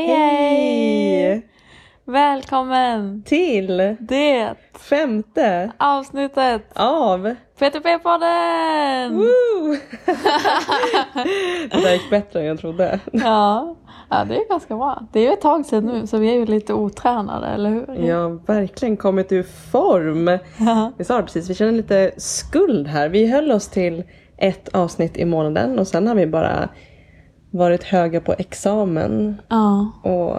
Hej hej! Välkommen till det femte avsnittet av PTP-podden! Woo! Det där gick bättre än jag trodde. Ja. ja, det är ganska bra. Det är ju ett tag sedan nu så vi är ju lite otränade, eller hur? Har verkligen kommit ur form. Ja. Vi sa det precis, vi känner lite skuld här. Vi höll oss till ett avsnitt i månaden och sen har vi bara varit höga på examen ja, och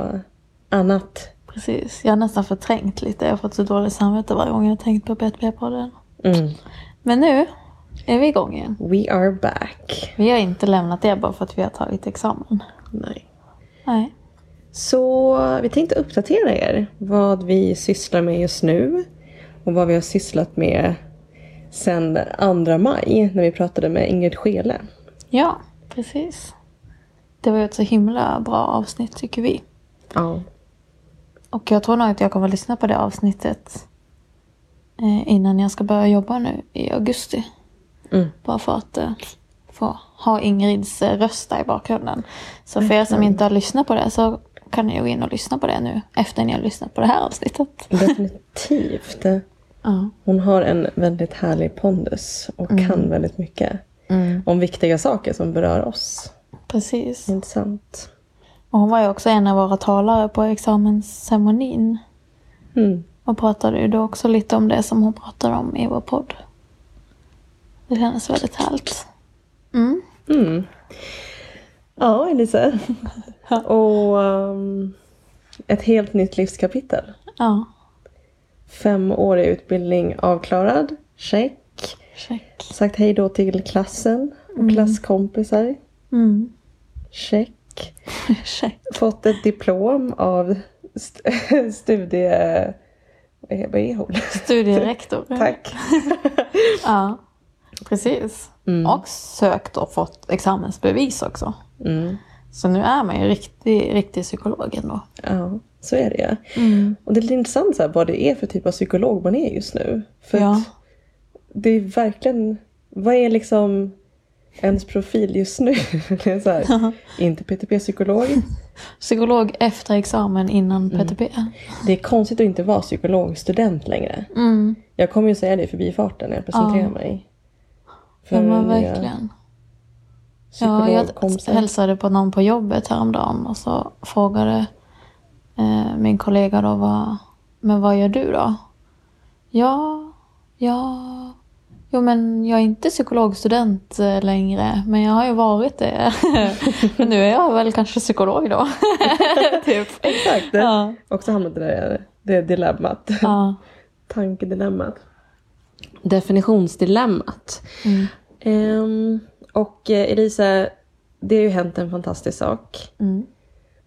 annat. precis. Jag har nästan förträngt lite. Jag har fått så dåligt samvete varje gång jag har tänkt på PTP-podden. Mm. Men nu är vi igång igen. We are back. Vi har inte lämnat er bara för att vi har tagit examen. Nej. Nej. Så vi tänkte uppdatera er vad vi sysslar med just nu och vad vi har sysslat med sen 2 maj när vi pratade med Ingrid Skele. Ja, precis. Det var ju ett så himla bra avsnitt tycker vi. Ja. Och jag tror nog att jag kommer att lyssna på det avsnittet eh, innan jag ska börja jobba nu i augusti. Mm. Bara för att eh, få ha Ingrids eh, röst där i bakgrunden. Så för er som inte har lyssnat på det så kan ni gå in och lyssna på det nu efter ni har lyssnat på det här avsnittet. Definitivt. Ja. Hon har en väldigt härlig pondus och kan väldigt mycket om viktiga saker som berör oss. Precis. Intressant. Och hon var ju också en av våra talare på examensceremonin. Mm. Och pratade ju då också lite om det som hon pratade om i vår podd. Det kändes väldigt härligt. Mm. Mm. Ja, Elisa. och um, ett helt nytt livskapitel. Ja, Femårig utbildning avklarad. Check. check. Sagt hej då till klassen och klasskompisar. Mm. Check. check. Fått ett diplom av st- studie... Vad är, hon? Studierektor. Tack. Ja, precis. Och sökt och fått examensbevis också. Mm. Så nu är man ju riktig, riktig psykolog ändå. Ja, så är det ju. Och det är lite intressant så här, vad det är för typ av psykolog man är just nu. För Ja. att det är verkligen... Vad är liksom ens profil just nu? så här, inte PTP-psykolog. Psykolog efter examen innan PTP. Det är konstigt att inte vara psykologstudent längre. Mm. Jag kommer ju säga det i förbifarten när jag presenterar Ja. mig. Ja men verkligen. Ja, jag hälsade på någon på jobbet häromdagen och så frågade eh, min kollega då vad, men vad gör du då? Ja, ja, jo men jag är inte psykologstudent eh, längre men jag har ju varit det. Men nu är jag väl kanske psykolog då. typ. Exakt. Ja. Också hamnat i det, där- det dilemmat. Ja. Tankedilemmat. Definitionsdilemmat. Mm. Ehm, och eh, Elisa, det har ju hänt en fantastisk sak. Mm.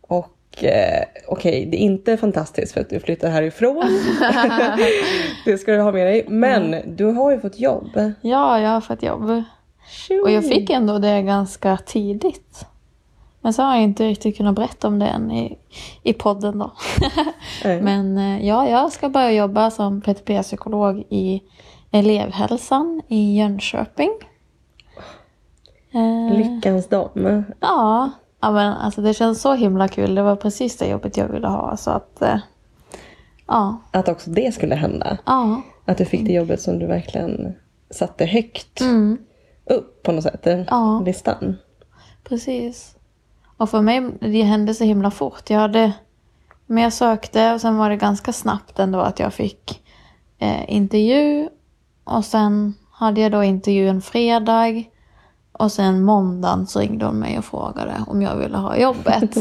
Och eh, okej, det är inte fantastiskt för att du flyttar härifrån. det ska du ha med dig. Men du har ju fått jobb. ja, jag har fått jobb. Och jag fick ändå det ganska tidigt. Men så har jag inte riktigt kunnat berätta om det än i, i podden då. Men eh, ja, jag ska börja jobba som PTP-psykolog i elevhälsan i Jönköping. Lyckans dam. ja, ja, men alltså det känns så himla kul. Det var precis det jobbet jag ville ha. Så att, eh, ja, Att också det skulle hända. ja. Att du fick det jobbet som du verkligen satte högt Mm, upp på något sätt. Den Ja. listan. precis. Och för mig, det hände så himla fort. Jag hade, men jag sökte och sen var det ganska snabbt ändå att jag fick eh, intervju. Och sen hade jag då intervju en fredag. Och sen måndagen så ringde hon mig och frågade om jag ville ha jobbet.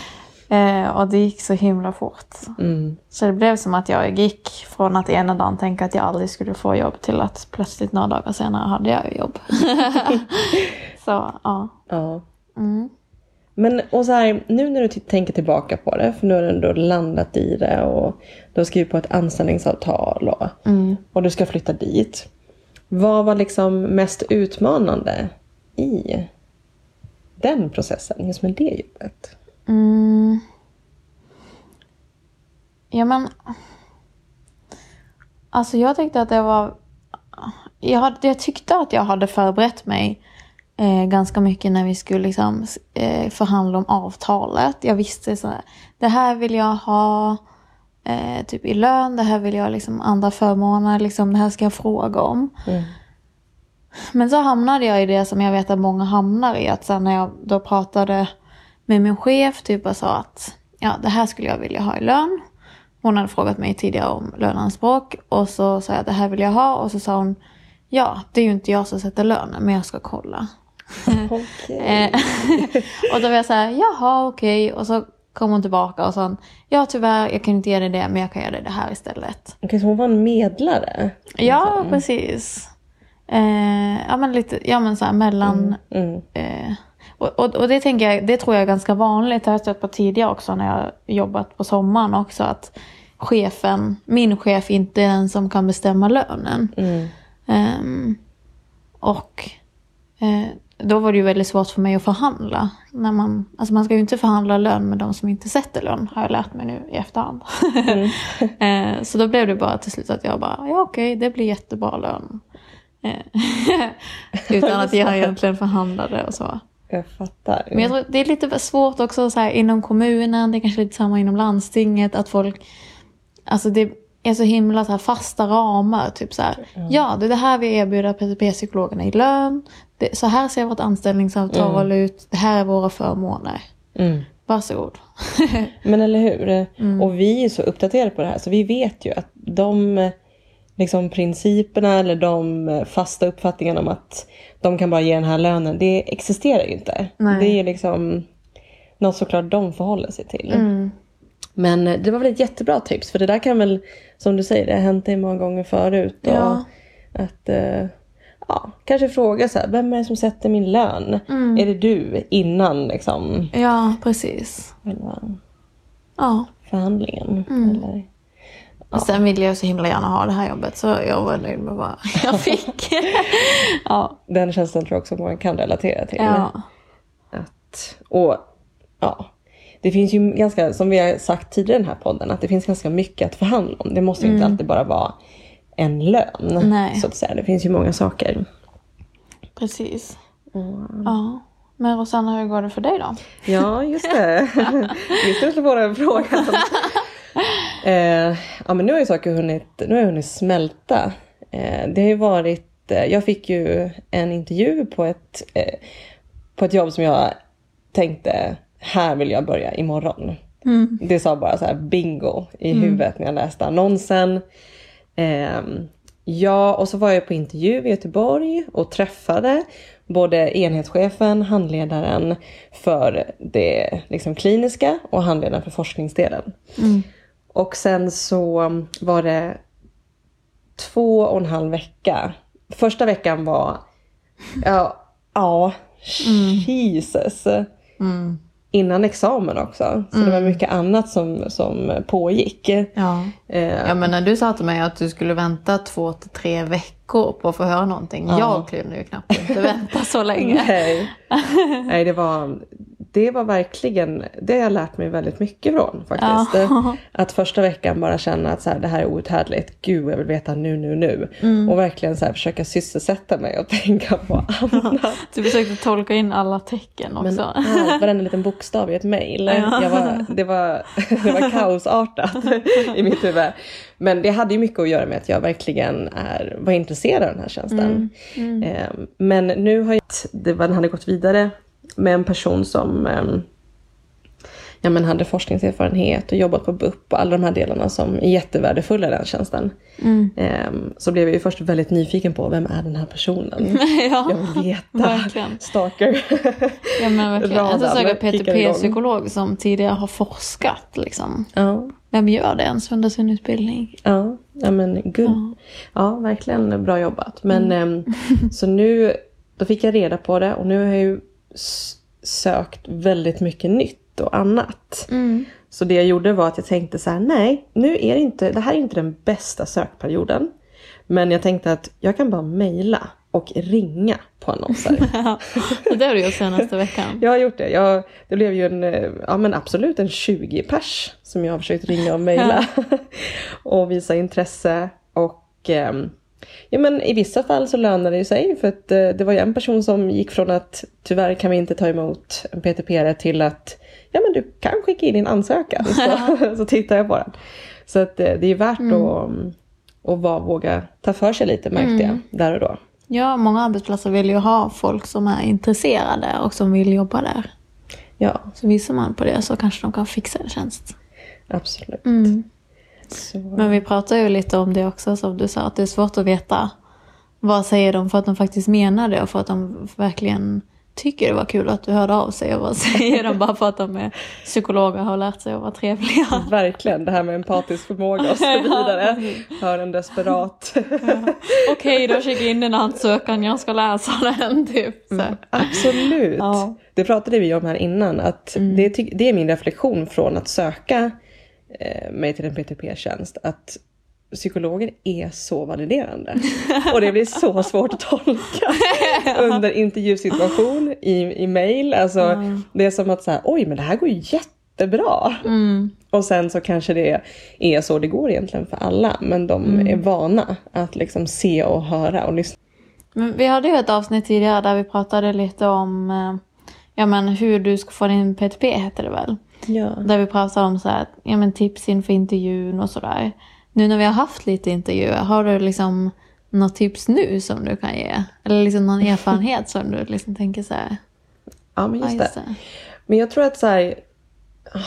eh, och det gick så himla fort. Mm. Så det blev som att jag gick från att ena dagen tänka att jag aldrig skulle få jobb till att plötsligt några dagar senare hade jag jobb. så ja. Ja. Mm. Men och så här, nu när du t- tänker tillbaka på det, för nu har du ändå landat i det och du har skrivit på ett anställningsavtal och, Mm. och du ska flytta dit. Vad var liksom mest utmanande i den processen, just med det jobbet? Mm. Ja men. Alltså jag tyckte att det var. Jag, hade, jag tyckte att jag hade förberett mig eh, ganska mycket när vi skulle liksom, eh, förhandla om avtalet. Jag visste så här, det här vill jag ha eh, typ i lön, det här vill jag liksom andra förmåner, liksom, det här ska jag fråga om. Mm. Men så hamnade jag i det som jag vet att många hamnar i. Att sen när jag då pratade med min chef typ och sa att ja, det här skulle jag vilja ha i lön. Hon hade frågat mig tidigare om löneanspråk och så sa jag det här vill jag ha och så sa hon ja, det är ju inte jag som sätter lönen men jag ska kolla. Okej. Eh, och då var jag så här, jaha okej. Och så kom hon tillbaka och sa, ja tyvärr jag kan inte ge dig det men jag kan ge dig det här istället. Okej, så hon var en medlare? Ja, precis. Eh, ja men lite, ja men så här mellan Mm. Eh, och, och, och det tänker jag, det tror jag är ganska vanligt. Det har jag stött på tidigare också när jag jobbat på sommaren också. Att chefen, min chef inte är den som kan bestämma lönen. Mm. Ehm, och eh, då var det ju väldigt svårt för mig att förhandla. När man, alltså man ska ju inte förhandla lön med de som inte sätter lön, har jag lärt mig nu i efterhand. eh, så då blev det bara till slut att jag bara, ja okej, det blir jättebra lön. Eh, Utan att jag egentligen förhandlade och så. Jag fattar. Men jag tror det är lite svårt också så här, inom kommunen, det är kanske lite samma inom landstinget, att folk, alltså det är så himla så här, fasta ramar. Typ så här, ja det är det här vi erbjuder PTP-psykologerna i lön, det, så här ser vårt anställningsavtal ut, det här är våra förmåner. Mm. Varsågod. Men eller hur? Mm. Och vi är så uppdaterade på det här så vi vet ju att de liksom, principerna eller de eh, fasta uppfattningarna om att de kan bara ge den här lönen, det existerar ju inte. Nej. Det är liksom något såklart de förhåller sig till. Mm. Men eh, det var väl ett jättebra tips för det där kan väl, som du säger, det har hänt dig många gånger förut. Och Ja. Att eh, ja, kanske fråga så här, vem är det som sätter min lön? Mm. Är det du innan liksom Ja, precis. själva Ja. förhandlingen? Mm. Eller? Och sen ville jag så himla gärna ha det här jobbet så jag var nöjd med vad jag fick. ja. Den känslan tror jag också man kan relatera till. ja. Att, och ja, det finns ju ganska, som vi har sagt tidigare i den här podden, att det finns ganska mycket att förhandla om. Det måste ju inte alltid bara vara en lön. Mm. Nej. Så att säga. Det finns ju många saker. Precis. Ja. Men Rosanna, hur går det för dig då? Ja, just det. Vi ska slå på den frågan. Eh, ja, men nu har ju saker hunnit, nu har jag hunnit smälta. Eh, det har varit, eh, jag fick ju en intervju på ett, eh, på ett jobb som jag tänkte, här vill jag börja imorgon. Det sa bara så här bingo i huvudet när jag läste annonsen. Ehm, ja, och så var jag på intervju i Göteborg och träffade både enhetschefen, handledaren för det liksom, kliniska och handledaren för forskningsdelen. Och sen så var det två och en halv vecka. Första veckan var, ja, ja Jesus. Innan examen också. Så det var mycket annat som, som pågick. Ja. Eh, ja men när du sa till mig att du skulle vänta två till tre veckor på att få höra någonting. Jag kunde ju knappt inte vänta så länge. Nej, Nej det, var, det var verkligen, det har jag lärt mig väldigt mycket från faktiskt. Ja. Att första veckan bara känna att så här, det här är outhärdligt, gud jag vill veta nu, nu, nu. Mm. Och verkligen så här, försöka sysselsätta mig och tänka på annat. Du försökte tolka in alla tecken också. Men allt, varenda liten bokstav i ett mejl. Var, det, var, det var kaosartat i mitt huvud. Men det hade ju mycket att göra med att jag verkligen är, var intresserad av den här tjänsten. Eh, Men nu har jag, det var, den hade gått vidare med en person som eh, ja, men hade forskningserfarenhet och jobbat på BUP och alla de här delarna som är jättevärdefulla i den tjänsten. Eh, Så blev jag ju först väldigt nyfiken på vem är den här personen? ja, Jag vill veta. verkligen. Stalker. Ja men verkligen. Söker kickar igång. PTP-psykolog som tidigare har forskat liksom. ja. Vem gör det ens under sin utbildning? Ja, ja men gud. Ja. verkligen bra jobbat. Men ehm, så nu, då fick jag reda på det och nu har jag ju sökt väldigt mycket nytt och annat. Så det jag gjorde var att jag tänkte så här, nej, nu är det inte, det här är inte den bästa sökperioden. Men jag tänkte att jag kan bara mejla och ringa på annonser. Det har du gjort senaste veckan. Jag har gjort det. Jag, det blev ju en, eh, ja men absolut en 20 pers som jag har försökt ringa och mejla. och visa intresse. Och ehm, Ja men i vissa fall så lönar det sig för att eh, det var ju en person som gick från att tyvärr kan vi inte ta emot en PTP till att ja men du kan skicka in din ansökan så, så tittar jag på den. Så att eh, det är ju värt Mm. att, att vara, våga ta för sig lite märkte jag där och då. Ja, många arbetsplatser vill ju ha folk som är intresserade och som vill jobba där. Ja Så visar man på det så kanske de kan fixa en tjänst. absolut. Mm. Så, Men vi pratar ju lite om det också som du sa, att det är svårt att veta vad säger de för att de faktiskt menar det och för att de verkligen tycker det var kul att du hörde av sig och vad säger de bara för att de är psykologer och har lärt sig att vara trevliga. Verkligen det här med empatisk förmåga och så vidare. Hör en desperat. Okej, då skickar jag in en ansökan, jag ska läsa den typ. Så. Absolut. Ja. Det pratade vi om här innan. Att det, ty- det är min reflektion från att söka mig till en PTP-tjänst. Att psykologer är så validerande. Och det blir så svårt att tolka under intervjusituation i, i mail. Alltså, Det är som att så här, oj men det här går ju jättebra. Mm. Och sen så kanske det är så det går egentligen för alla. Men de är vana att liksom se och höra och lyssna. Men vi hade ju ett avsnitt tidigare där vi pratade lite om eh, ja, men hur du ska få din PTP, heter det väl? Ja. Där vi pratade om så här, ja, men tips inför intervjun och sådär. Nu när vi har haft lite intervjuer, har du liksom något tips nu som du kan ge? Eller liksom någon erfarenhet som du liksom tänker så här, ja men ja, just just det. det. Men jag tror att så här, ah,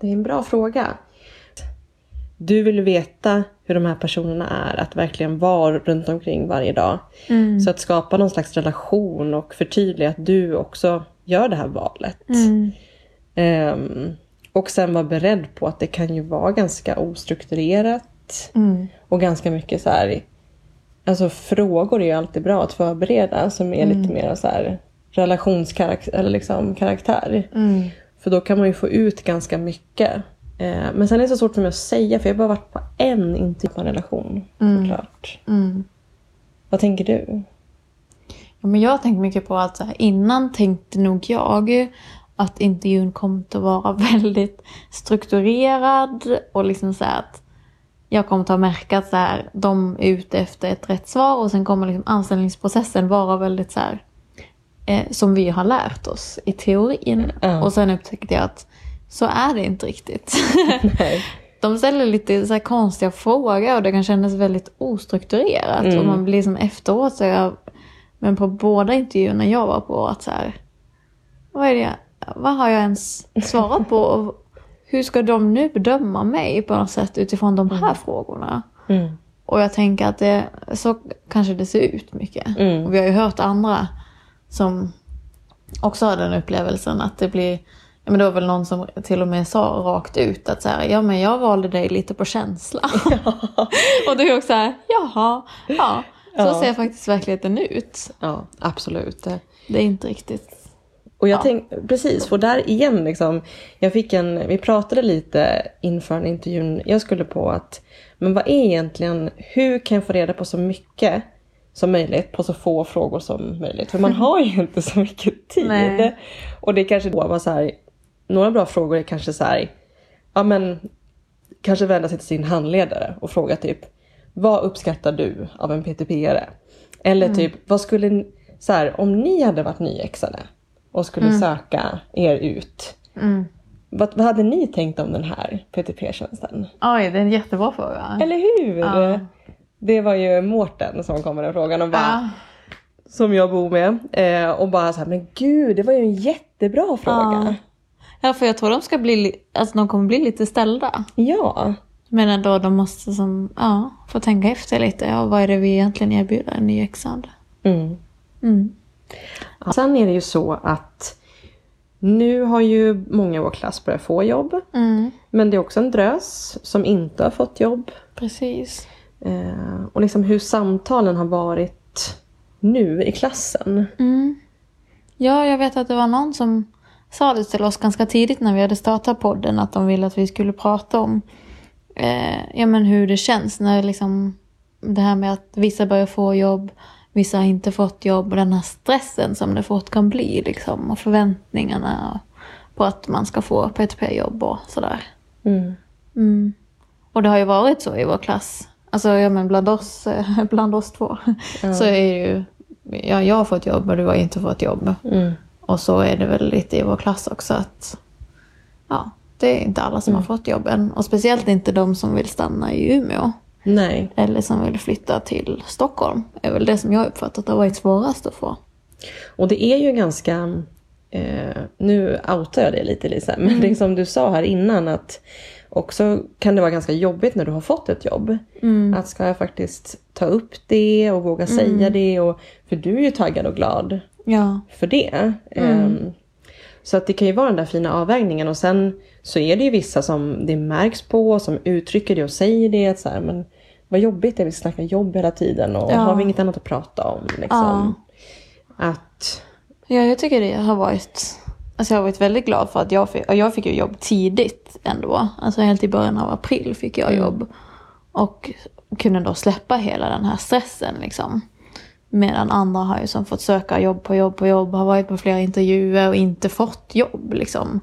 det är en bra fråga. Du vill veta hur de här personerna är, att verkligen vara runt omkring varje dag. Mm. Så att skapa någon slags relation och förtydliga att du också gör det här valet. Mm. Ehm, och sen vara beredd på att det kan ju vara ganska ostrukturerat. Mm. Och ganska mycket så här. Alltså frågor är ju alltid bra att förbereda som är lite mer så här relationskaraktär eller liksom karaktär. Mm. För då kan man ju få ut ganska mycket. Eh, men sen är det så svårt för mig att säga för jag har bara varit på en intervju på en relation. Såklart. Mm. Vad tänker du? Ja, men jag tänker mycket på att så här, innan tänkte nog jag att intervjun kommer att vara väldigt strukturerad och liksom så här att jag kommer att ha märkt att så här, de är ute efter ett rätt svar och sen kommer liksom anställningsprocessen vara väldigt så här, eh, som vi har lärt oss i teorin. Ja. Och sen upptäckte jag att så är det inte riktigt. De ställer lite så konstiga frågor och det kan kännas väldigt ostrukturerat. Mm. Och man blir som efteråt så jag, men på båda intervjuerna jag var på att så här, vad är det, vad har jag ens svarat på? Och hur ska de nu bedöma mig på något sätt utifrån de här frågorna? Mm. Och jag tänker att det, så kanske det ser ut mycket. Mm. Och vi har ju hört andra som också har den upplevelsen att det blir Ja, men det var väl någon som till och med sa rakt ut att så här, ja men jag valde dig lite på känsla. och det är också så här, jaha, ja. Så Ja. ser faktiskt verkligheten ut. Ja, absolut. Det är inte riktigt. Och jag Ja. tänk, precis, för där igen liksom, jag fick en, vi pratade lite inför en intervjun jag skulle på att, men vad är egentligen, hur kan jag få reda på så mycket som möjligt på så få frågor som möjligt? För man har ju inte så mycket tid. Nej. Och det kanske då var så här, några bra frågor är kanske så här, ja men, kanske vända sig till sin handledare och fråga typ, vad uppskattar du av en PTP-are? Eller typ, vad skulle, så här, om ni hade varit nyexade och skulle söka er ut. Mm. Vad, vad hade ni tänkt om den här PTP-tjänsten? Oj, det är en jättebra fråga. Eller hur? Ja. Det var ju Mårten som kom med den frågan och bara, Ja. som jag bor med. Eh, och bara så här, men gud det var ju en jättebra fråga. ja, för jag tror de ska bli, li- alltså de kommer bli lite ställda. Ja. Men ändå de måste som, ja, få tänka efter lite. Ja, vad är det vi egentligen erbjuder en nyexad? Mm. Mm. Sen är det ju så att nu har ju många i vår klass börjat få jobb. Mm. Men det är också en drös som inte har fått jobb. Precis. Eh, och liksom hur samtalen har varit nu i klassen. Mm. Ja, jag vet att det var någon som sa det till oss ganska tidigt när vi hade startat podden att de ville att vi skulle prata om eh, ja, men hur det känns när liksom det här med att vissa börjar få jobb, vissa har inte fått jobb och den här stressen som det fort kan bli liksom och förväntningarna på att man ska få PTP-jobb och sådär. Mm. Mm. Och det har ju varit så i vår klass. Alltså ja, men bland oss, bland oss två så är det ju, ja, jag har fått jobb och du har inte fått jobb. Mm. Och så är det väl lite i vår klass också att ja, det är inte alla som har fått jobb än. Och speciellt inte de som vill stanna i Umeå. Nej. Eller som vill flytta till Stockholm. är väl det som jag uppfattat har varit svårast att få. Och det är ju ganska, eh, nu outar jag det lite Lisa, men det är som du sa här innan att också kan det vara ganska jobbigt när du har fått ett jobb. Att ska jag faktiskt ta upp det och våga säga det? Och, för du är ju taggad och glad Ja. för det. Ehm, så att det kan ju vara den där fina avvägningen och sen så är det ju vissa som det märks på som uttrycker det och säger det. Att så här, men vad jobbigt det är vi snackar jobb hela tiden och Ja. har vi inget annat att prata om. Liksom. Att, Ja, jag tycker det har varit... Alltså jag har varit väldigt glad för att jag fick, och jag fick ju jobb tidigt ändå. Alltså helt i början av april fick jag jobb. Och kunde då släppa hela den här stressen liksom. Medan andra har ju som fått söka jobb på jobb på jobb, har varit på flera intervjuer och inte fått jobb liksom.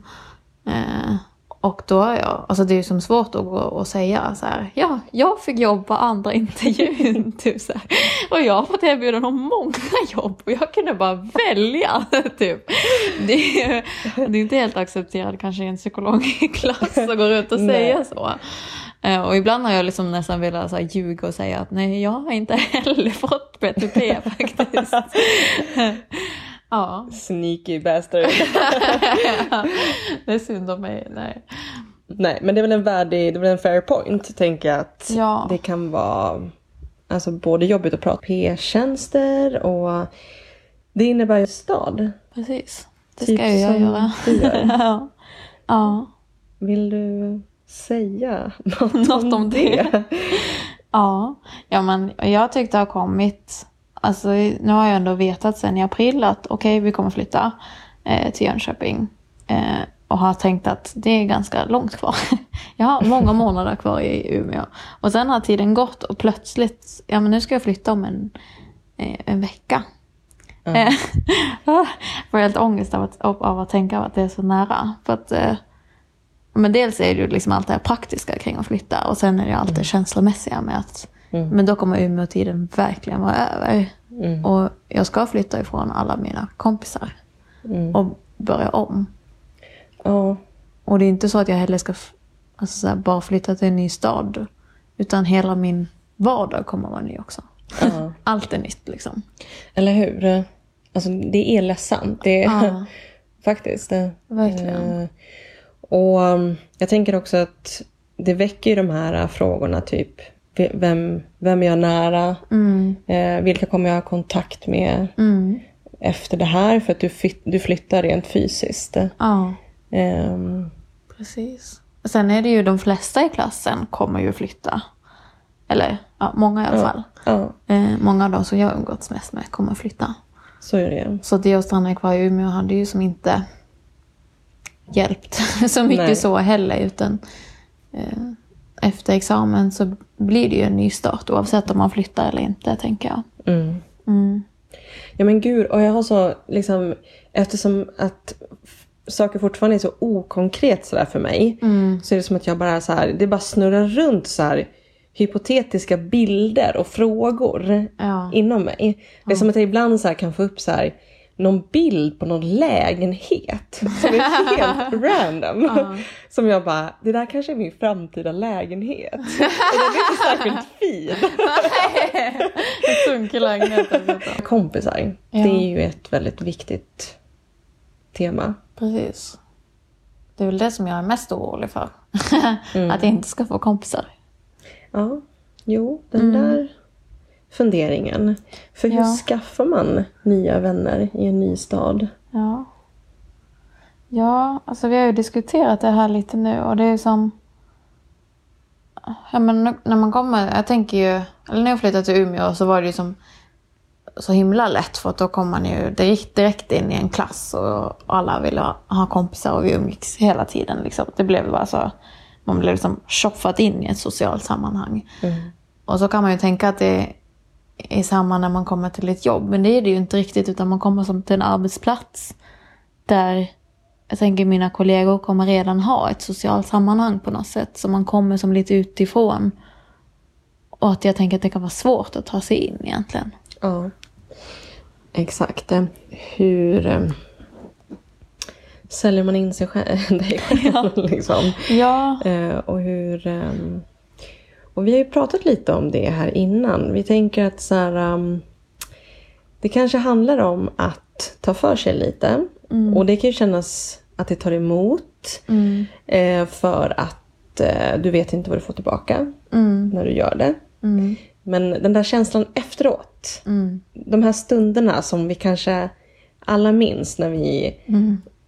Eh, och då har jag, alltså det är ju som svårt att gå och säga så här, ja, jag fick jobb på andra intervjun, typ så här. Och jag har fått erbjudanden om många jobb och jag kunde bara välja, typ. Det är, det är inte helt accepterat kanske i en psykologklass att gå runt och säga så. Eh, Och ibland har jag liksom nästan velat så här, ljuga och säga att nej, jag har inte heller fått BTP faktiskt. Ja, Sneaky bastard. det är synd om mig. Nej. Nej, men det är väl en värdig, det är väl en fair point, tänker jag att Ja. det kan vara alltså både jobbigt att prata P-tjänster och det innebär ju stad. Precis, det Typ ska ju jag göra. ja. ja. Vill du säga något, Något om det? Ja, ja men jag tyckte det har kommit, alltså nu har jag ändå vetat sen i april att okej vi kommer flytta eh, till Jönköping. Eh, och har tänkt att det är ganska långt kvar. jag har många månader kvar i Umeå. Och sen har tiden gått och plötsligt, ja men nu ska jag flytta om en, eh, en vecka. Eh, jag får helt ångest av att, av att tänka att det är så nära. För att, eh, men dels är det ju liksom allt det här praktiska kring att flytta och sen är det allt det känslomässiga med att men då kommer Umeå-tiden verkligen vara över. Och jag ska flytta ifrån alla mina kompisar och börja om. Ja, Och det är inte så att jag heller ska alltså, så här, bara flytta till en ny stad. Utan hela min vardag kommer vara ny också. ja. Allt är nytt liksom. eller hur? Alltså det är ledsamt. Det är Ja. faktiskt. Verkligen. Eh, och um, jag tänker också att det väcker de här uh, frågorna typ vem, vem är jag nära? Mm. Eh, vilka kommer jag ha kontakt med Mm. efter det här? För att du, du flyttar rent fysiskt. Ja, Ehm, precis. Sen är det ju de flesta i klassen kommer ju flytta. Eller ja, många i alla fall. ja, Eh, många av de som jag umgåtts mest med kommer flytta. så är det. Så att stanna kvar i Umeå hade ju som inte hjälpt så mycket Nej. så heller. Utan eh, efter examen så blir det ju en ny start oavsett om man flyttar eller inte tänker jag. Mm. Mm. Ja men gud, och jag har så liksom eftersom att saker fortfarande är så okonkret sådär för mig. Så är det som att jag bara så här, det bara snurrar runt så här hypotetiska bilder och frågor Ja. inom mig. Det är som att jag ibland så här kan få upp så här någon bild på någon lägenhet som är helt random. Som jag bara, det där kanske är min framtida lägenhet. Och den är inte särskilt fin. En sunkig lägenhet. Kompisar, Ja. det är ju ett väldigt viktigt tema. Precis. Det är väl det som jag är mest orolig för. Att jag inte ska få kompisar. Ja, jo, den där funderingen. För hur Mm. Ja. skaffar man nya vänner i en ny stad? Ja. Ja, alltså vi har ju diskuterat det här lite nu och det är som... Ja men när man kommer, jag tänker ju, eller när jag flyttade till Umeå så var det ju som så himla lätt för att då kom man ju direkt, direkt in i en klass och alla ville ha, kompisar och vi umgicks hela tiden liksom. Det blev bara så, man blev liksom tjoffat in i ett socialt sammanhang. Och så kan man ju tänka att det är samma när man kommer till ett jobb. Men det är det ju inte riktigt utan man kommer som till en arbetsplats. Där jag tänker mina kollegor kommer redan ha ett socialt sammanhang på något sätt. Så man kommer som lite utifrån. och att jag tänker att det kan vara svårt att ta sig in egentligen. Ja. Exakt. Hur eh, säljer man in sig själv, dig själv? Liksom. Ja. Eh, och hur... och vi har ju pratat lite om det här innan. Vi tänker att så här, ehm, det kanske handlar om att ta för sig lite. Och det kan ju kännas att det tar emot. Mm. Eh, för att eh, du vet inte vad du får tillbaka Mm. när du gör det. Mm. Men den där känslan efteråt. Mm. De här stunderna som vi kanske alla minns när vi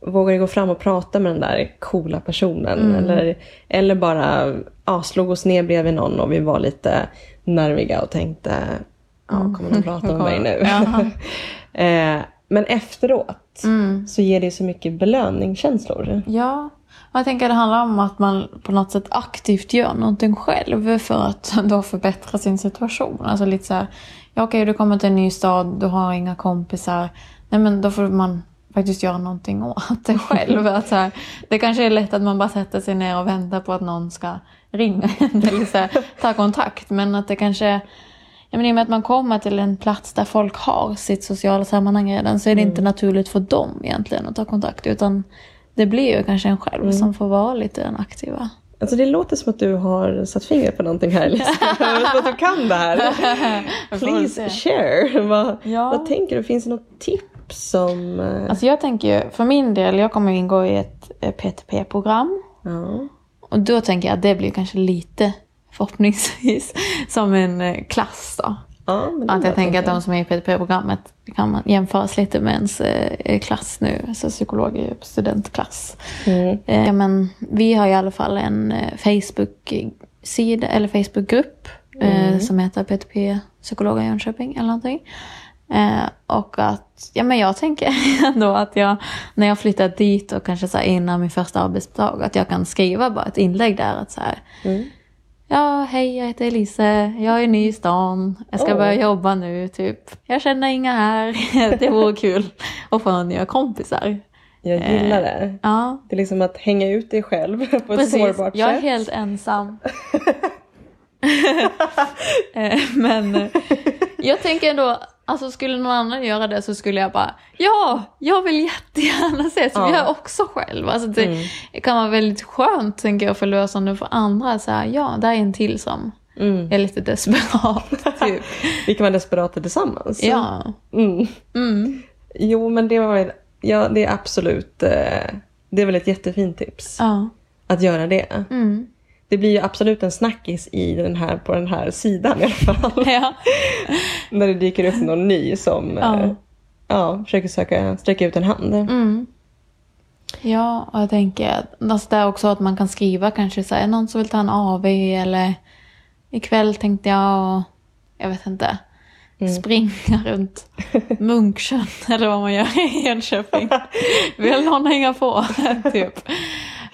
Mm. vågade gå fram och prata med den där coola personen. Eller, eller bara ja, slog oss ner bredvid någon och vi var lite nerviga och tänkte, ja, kommer de prata med mig nu? Eh, men efteråt Mm. så ger det så mycket belöningskänslor. Ja, och jag tänker det handlar om att man på något sätt aktivt gör någonting själv för att då förbättra sin situation. Alltså lite så här, ja okej du kommer till en ny stad, du har inga kompisar. Nej men då får man faktiskt göra någonting åt det själv. att så här, det kanske är lätt att man bara sätter sig ner och väntar på att någon ska ringa en eller så här, ta kontakt. Men att det kanske Ja, men I och med att man kommer till en plats där folk har sitt sociala sammanhang redan så är det inte naturligt för dem egentligen att ta kontakt. Utan det blir ju kanske en själv som får vara lite den aktiva. Alltså det låter som att du har satt fingret på någonting här. Liksom. som att du kan det här. Jag Please se. share. Vad, Ja. vad tänker du? Finns det något tips som... eh, Alltså jag tänker ju, för min del, jag kommer ingå i ett eh, PTP-program. ja. Och då tänker jag att det blir kanske lite, förhoppningsvis, som en eh, klass då. Ja, Att jag tänker att de som är i PTP-programmet kan man jämföras lite med ens klass nu. Alltså psykolog är ju studentklass. Mm. Eh, men vi har i alla fall en Facebook-sida, eller Facebook-grupp eh, som heter PTP Psykologer i Jönköping eller någonting. Eh, och att, ja men jag tänker ändå att jag, när jag flyttat dit och kanske så innan min första arbetsdag, att jag kan skriva bara ett inlägg där att så här, Mm. Ja, hej jag heter Elise, jag är ny i stan, jag ska Åh. börja jobba nu typ. Jag känner inga här, det vore kul att få nya kompisar. Jag gillar det. Ja, Det är liksom att hänga ut dig själv på ett precis. sårbart Jag är sätt. helt ensam. Eh, Men eh, jag tänker ändå, alltså skulle någon annan göra det så skulle jag bara, ja, jag vill jättegärna ses, Ja. jag också själv. Alltså det Mm. kan vara väldigt skönt tänker jag förlösande för andra. Så här, ja, där är en till som Mm. är lite desperat. Typ. Vi kan vara desperata tillsammans. Ja. Mm. Mm. Jo, men det var ja, det är absolut, eh, det är väl ett jättefint tips. Ja. Att göra det. Mm. Det blir ju absolut en snackis i den här, på den här sidan i alla fall. Ja. När det dyker upp någon ny som Ja. ja. ja, försöker söka, sträcka ut en hand. Mm. Ja, och jag tänker att alltså det är också att man kan skriva kanske så här, någon som vill ta en AV eller ikväll tänkte jag, jag vet inte, springa runt Munksjön eller vad man gör i Jönköping. Vill någon hänga på? typ.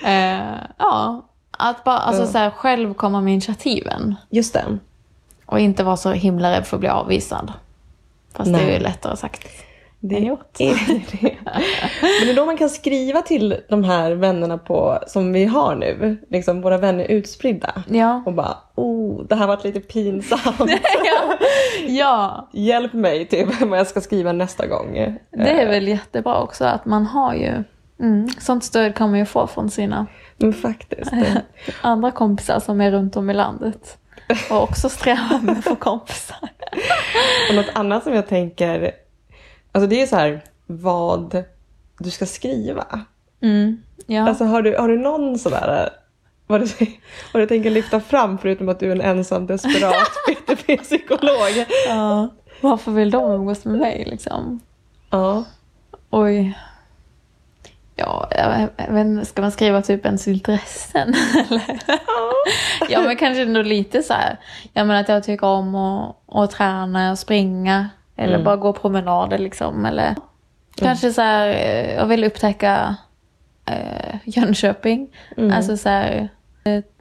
Eh, ja, att bara alltså, Ja. så här, själv komma med initiativen. Just det. Och inte vara så himla rädd för att bli avvisad. Fast det är Nej. ju lättare sagt Det än gjort. är det. Men det är då man kan skriva till de här vännerna på, som vi har nu. Liksom våra vänner utspridda. Ja. Och bara, oh, det här varit lite pinsamt. ja. ja, Hjälp mig typ vad jag ska skriva nästa gång. det är väl jättebra också att man har ju mm, sånt stöd kan man ju få från sina Men faktiskt. andra kompisar som är runt om i landet. Och också strävar med att få kompisar. Och något annat som jag tänker, alltså det är så här vad du ska skriva. Mm. Ja. Alltså har du, har du någon sådär vad du, vad du tänker lyfta fram förutom att du är en ensam desperat PTP-psykolog? ja. Varför vill de umgås med mig liksom? Ja. Oj. Ja, jag jag vet inte, ska man skriva typ ens intressen eller? ja men kanske ändå lite så här. Ja men att jag tycker om att, att träna och springa. Eller Mm. bara gå promenader liksom. Eller kanske så här, eh, jag vill upptäcka eh, Jönköping. Mm. Alltså så här,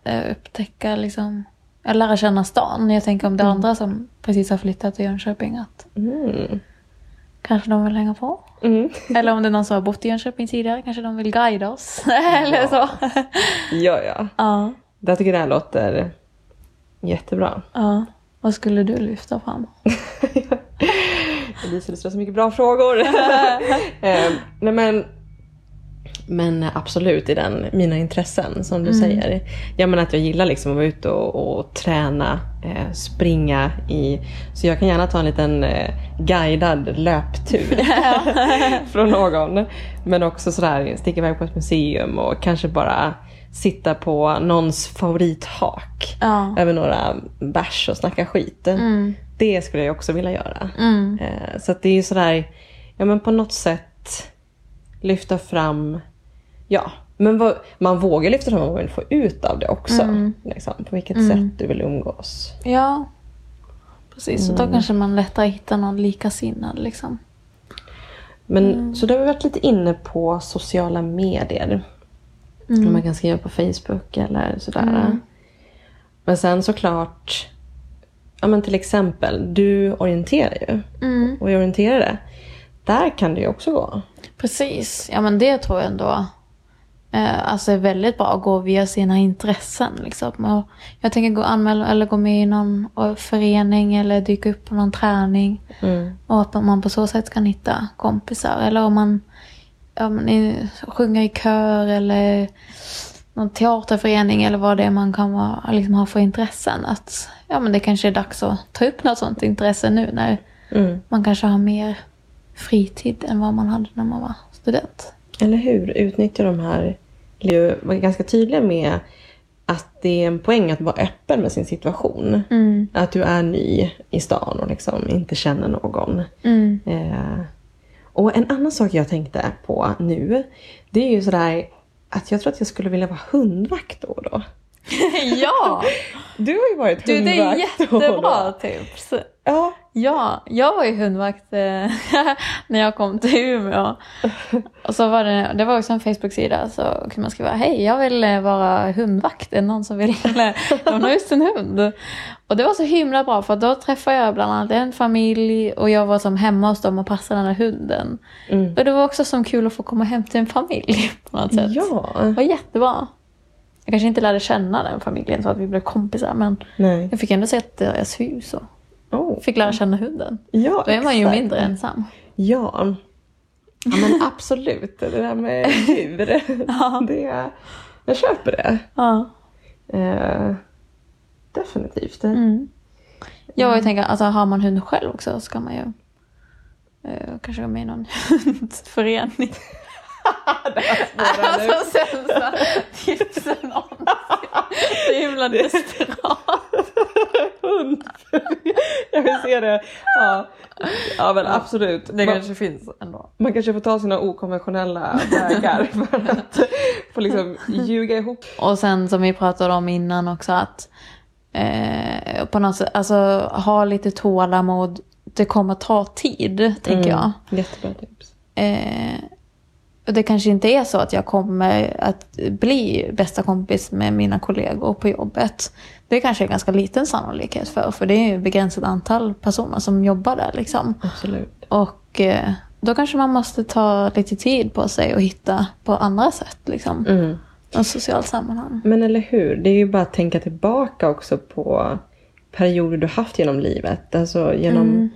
eh, upptäcka liksom, jag lära känna stan. Jag tänker om det är andra som precis har flyttat till Jönköping att Mm. Kanske de vill hänga på. Mm. Eller om det är någon som har bott i Jönköping tidigare, kanske de vill guida oss. Eller så. Ja, ja. Ja, Jag tycker det här låter jättebra. ja. Vad skulle du lyfta fram? Elisa, du ställer så mycket bra frågor. eh, nej men, men absolut i den, mina intressen som du säger. Jag menar att jag gillar liksom att vara ute och, och träna, eh, springa i. Så jag kan gärna ta en liten eh, guidad löptur från någon. Men också sådär sticka iväg på ett museum och kanske bara sitta på någons favorithak Ja. över några bärs och snacka skit. Mm. Det skulle jag också vilja göra. Mm. Eh, Så det är ju sådär, ja men på något sätt lyfta fram, ja, men vad, man vågar lyfta fram vad man vill få ut av det också. Mm. Liksom, på vilket sätt du vill umgås. Ja. Precis, så då kanske man lättare hittar någon likasinnad liksom. Men så då har vi varit lite inne på sociala medier. Som man kan skriva på Facebook eller sådär. Men sen såklart, ja men till exempel, du orienterar ju. Mm. Och i orienterare, där kan det ju också gå. Precis, ja men det tror jag ändå alltså är väldigt bra att gå via sina intressen. Liksom. Och jag tänker gå anmäla eller gå med i någon eh, förening eller dyka upp på någon träning. Mm. Och att man på så sätt kan hitta kompisar. Eller om man, ja, man är, sjunger i kör eller någon teaterförening eller vad det är man kan vara, liksom ha för intressen. Att ja, men det kanske är dags att ta upp något sånt intresse nu när Mm. man kanske har mer fritid än vad man hade när man var student. Eller hur? Utnyttja de här. Ju var ganska tydliga med att det är en poäng att vara öppen med sin situation. Mm. Att du är ny i stan och liksom inte känner någon. Mm. Eh, och en annan sak jag tänkte på nu. Det är ju sådär att jag tror att jag skulle vilja vara hundvakt då och då. ja! Du har ju varit Du, det är hundvakt jättebra då. tips. Ja. Ja, jag var ju hundvakt eh, när jag kom till Umeå. Och så var det, det var också en Facebook-sida så kunde man skriva hej jag vill eh, vara hundvakt, är det någon som vill låna ut sin hund? Och det var så himla bra för då träffade jag bland annat en familj och jag var som hemma hos dem och passade den här hunden. Mm. Och det var också som kul att få komma hem till en familj på något sätt. Ja. Det var jättebra. Jag kanske inte lärde känna den familjen så att vi blev kompisar men Nej. jag fick ändå sett deras hus och Oh. fick lära känna hunden. Ja, Då är man ju exakt. mindre ensam. Ja. ja men absolut. Det där med djur. Ja. det, jag köper det. Ja. Eh, definitivt. Mm. Jag mm. tänker, alltså har man hund själv också så kan man ju eh, kanske gå med i någon hundförening. Alltså sämsta tipsen någonsin. Så himla desperat. Hund. jag vill se det. Ja, ja men absolut. Det man, kanske finns ändå. man kanske får ta sina okonventionella vägar för att få liksom ljuga ihop. Och sen som vi pratade om innan också att eh, på något sätt, alltså ha lite tålamod. Det kommer ta tid, tänker jag. Jättebra tips. Eh, och det kanske inte är så att jag kommer att bli bästa kompis med mina kollegor på jobbet. Det kanske är ganska liten sannolikhet för, för det är ju ett begränsat antal personer som jobbar där liksom. Absolut. Och eh, då kanske man måste ta lite tid på sig och hitta på andra sätt liksom. Mm. Och socialt sammanhang. Men eller hur, det är ju bara att tänka tillbaka också på perioder du haft genom livet. Alltså genom Mm.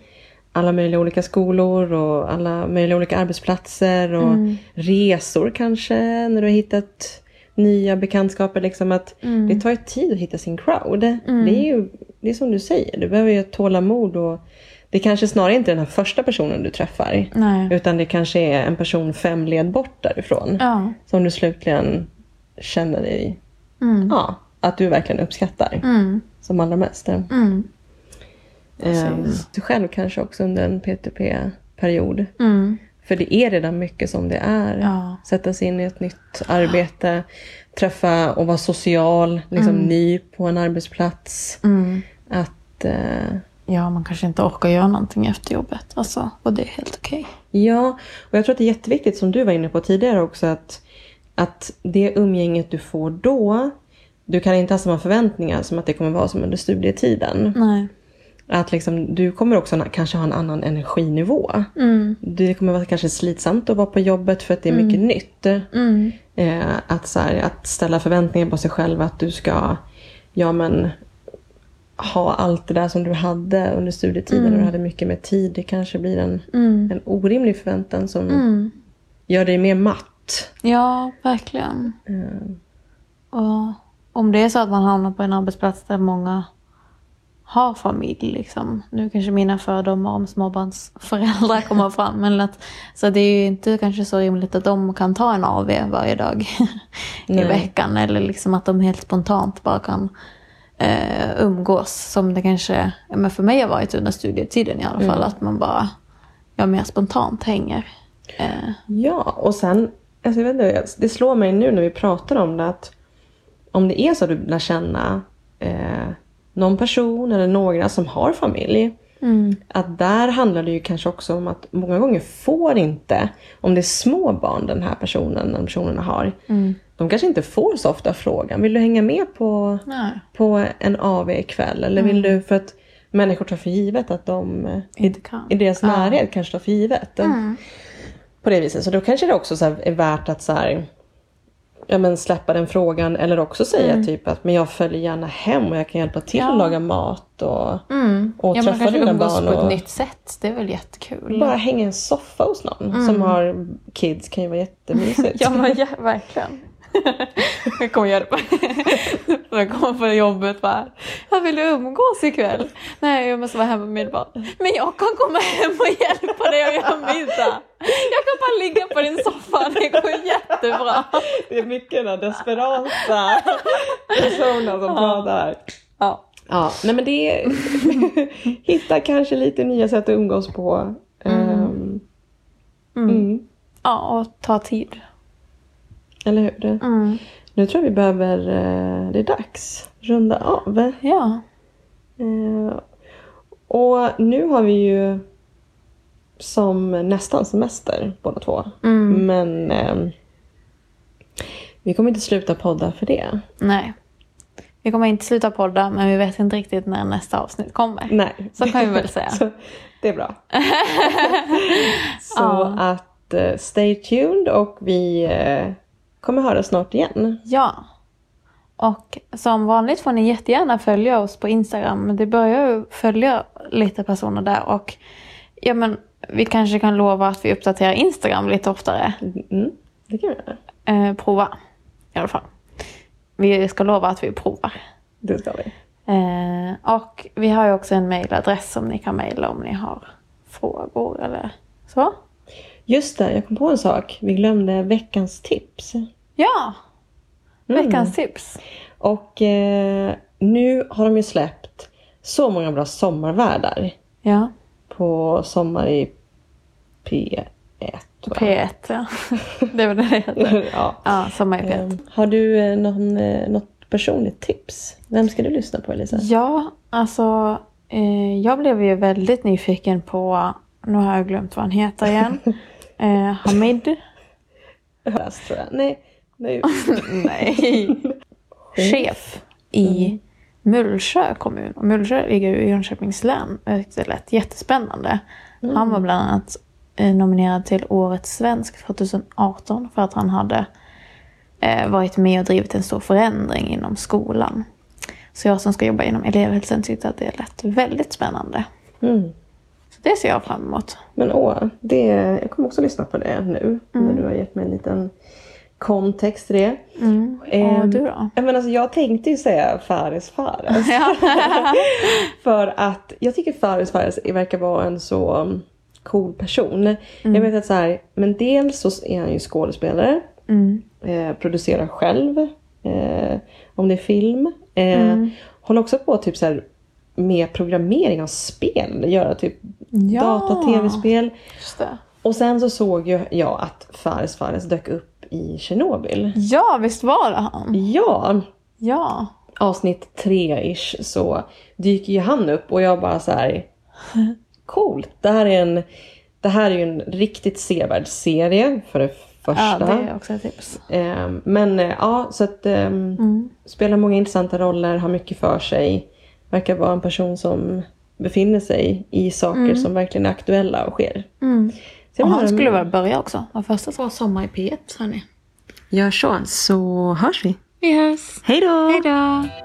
Alla möjliga olika skolor och alla möjliga olika arbetsplatser och Mm. resor kanske när du har hittat nya bekantskaper. Liksom att Mm. Det tar ju tid att hitta sin crowd. Det är ju det är som du säger, du behöver ju tålamod och det kanske snarare inte är den här första personen du träffar. Nej. Utan det kanske är en person fem led bort därifrån. Ja. Som du slutligen känner dig, Mm. ja, att du verkligen uppskattar Mm. som allra mest. Mm. Ehm, Precis. du själv kanske också under en PTP-period. Mm. För det är redan mycket som det är. Ja. Sätta sig in i ett nytt arbete, träffa och vara social, liksom ny på en arbetsplats. Mm. Att, eh, Ja, man kanske inte orkar göra någonting efter jobbet. Alltså, och det är helt okej. ja, och jag tror att det är jätteviktigt som du var inne på tidigare också att, att det umgänget du får då, du kan inte ha samma förväntningar som att det kommer vara som under studietiden. Nej. Att liksom, du kommer också kanske ha en annan energinivå. Mm. Det kommer vara kanske slitsamt att vara på jobbet för att det är mycket nytt. Mm. Eh, att, så här, att ställa förväntningar på sig själv att du ska, ja men, ha allt det där som du hade under studietiden och du hade mycket mer tid. Det kanske blir en, en orimlig förväntan som Mm. gör dig mer matt. Ja, verkligen. Eh, Och om det är så att man hamnar på en arbetsplats där många har familj, liksom. nu kanske mina fördomar om småbarnsföräldrar kommer fram, men att, så det är ju inte kanske så rimligt att de kan ta en AV varje dag i Nej. veckan, eller liksom att de helt spontant bara kan eh, umgås, som det kanske men för mig har varit under studietiden i alla fall, att man bara ja, mer spontant hänger. Eh, Ja, och sen, alltså jag vet inte, det slår mig nu när vi pratar om det att om det är så att du lär känna eh, någon person eller några som har familj. Att där handlar det ju kanske också om att många gånger får inte, om det är små barn den här personen, den personerna har. De kanske inte får så ofta frågan, vill du hänga med på, nej. på en AV ikväll? Eller vill du, för att människor tar för givet att de kan. i deras närhet kanske tar för givet. På det viset. Så då kanske det också är värt att så här, ja, men släppa den frågan eller också säga typ att men jag följer gärna hem och jag kan hjälpa till Ja. att laga mat och, och Ja, träffa dina umgås barn. på ett nytt sätt. Det är väl jättekul. bara hänga i en soffa hos någon som har kids kan ju vara jättemysigt. Ja, men ja, verkligen. Jag kommer det på... Jag kommer på jobbet bara. Jag vill umgås ikväll. Nej, jag måste vara hemma med mitt barn. Men jag kan komma hem och hjälpa dig att göra middag. Jag kan bara ligga på din soffa. Det går jättebra. Det är mycket den desperata personen som pratar. Ja. Ja, nej men det är... Hitta kanske lite nya sätt att umgås på. Ehm, mm. ja, och ta tid. Eller hur? Mm. Nu tror jag vi behöver, eh, det är dags, runda av. Ja. Eh, och nu har vi ju som nästan semester båda två. Mm. Men eh, vi kommer inte sluta podda för det. Nej. Vi kommer inte sluta podda, men vi vet inte riktigt när nästa avsnitt kommer. Nej. Så kan vi väl säga. Så, det är bra. Så Ja. att eh, stay tuned och vi eh, kommer höra snart igen. Ja. Och som vanligt får ni jättegärna följa oss på Instagram. Det börjar ju följa lite personer där och ja men vi kanske kan lova att vi uppdaterar Instagram lite oftare. Mm, det kan vi göra. Eh, prova i alla fall. Vi ska lova att vi provar. Det ska vi. Eh, och vi har ju också en mailadress som ni kan mejla om ni har frågor eller så. Just det, jag kom på en sak. Vi glömde veckans tips. Ja! Mm. Veckans tips. Och eh, nu har de ju släppt så många bra sommarvärdar Ja. på Sommar i P1. va? P1 ja. Det är väl det det heter. ja. Ja, sommar i P1. Eh, Har du eh, någon, eh, något personligt tips? Vem ska du lyssna på Elisa? Ja, alltså eh, jag blev ju väldigt nyfiken på, nu har jag glömt vad han heter igen. Eh, Hamid? Höras tror jag. Nej. Nej. Nej. Chef i Mullsjö kommun. Och Mullsjö ligger ju i Jönköpings län. Det lät jättespännande. Han var bland annat eh, nominerad till Årets svensk 2018 för att han hade eh, varit med och drivit en stor förändring inom skolan. Så jag som ska jobba inom elevhälsan tyckte att det lät väldigt spännande. Mm. Det ser jag fram emot. Men åh, det, jag kommer också lyssna på det nu. När du har gett mig en liten kontext till det. Mm. Och Ehm, du då? Men alltså, jag tänkte ju säga Fares Fares. För att jag tycker Fares Fares verkar vara en så um, cool person. Jag vet att så här, men dels så är han ju skådespelare. Mm. Eh, producerar själv. Eh, om det är film. Eh, Håller också på typ så här med programmering av spel. Göra typ Ja. data-tv-spel. Och sen så såg ju jag att Fares Fares dök upp i Tjernobyl. Ja, visst var det han? Ja, Ja. avsnitt tre-ish så dyker ju han upp och jag bara så här. Coolt. Det här är en, det här är ju en riktigt sevärd serie för det Ja, första. det är också ett tips. Ehm, men eh, ja, så att ehm, spelar många intressanta roller, har mycket för sig. Verkar vara en person som befinner sig i saker som verkligen är aktuella och sker. Mm. Och han skulle väl börja också. Var första som var sommar i P1, hörni. Gör så, så hörs vi. Vi hörs. Hej då! Hej då!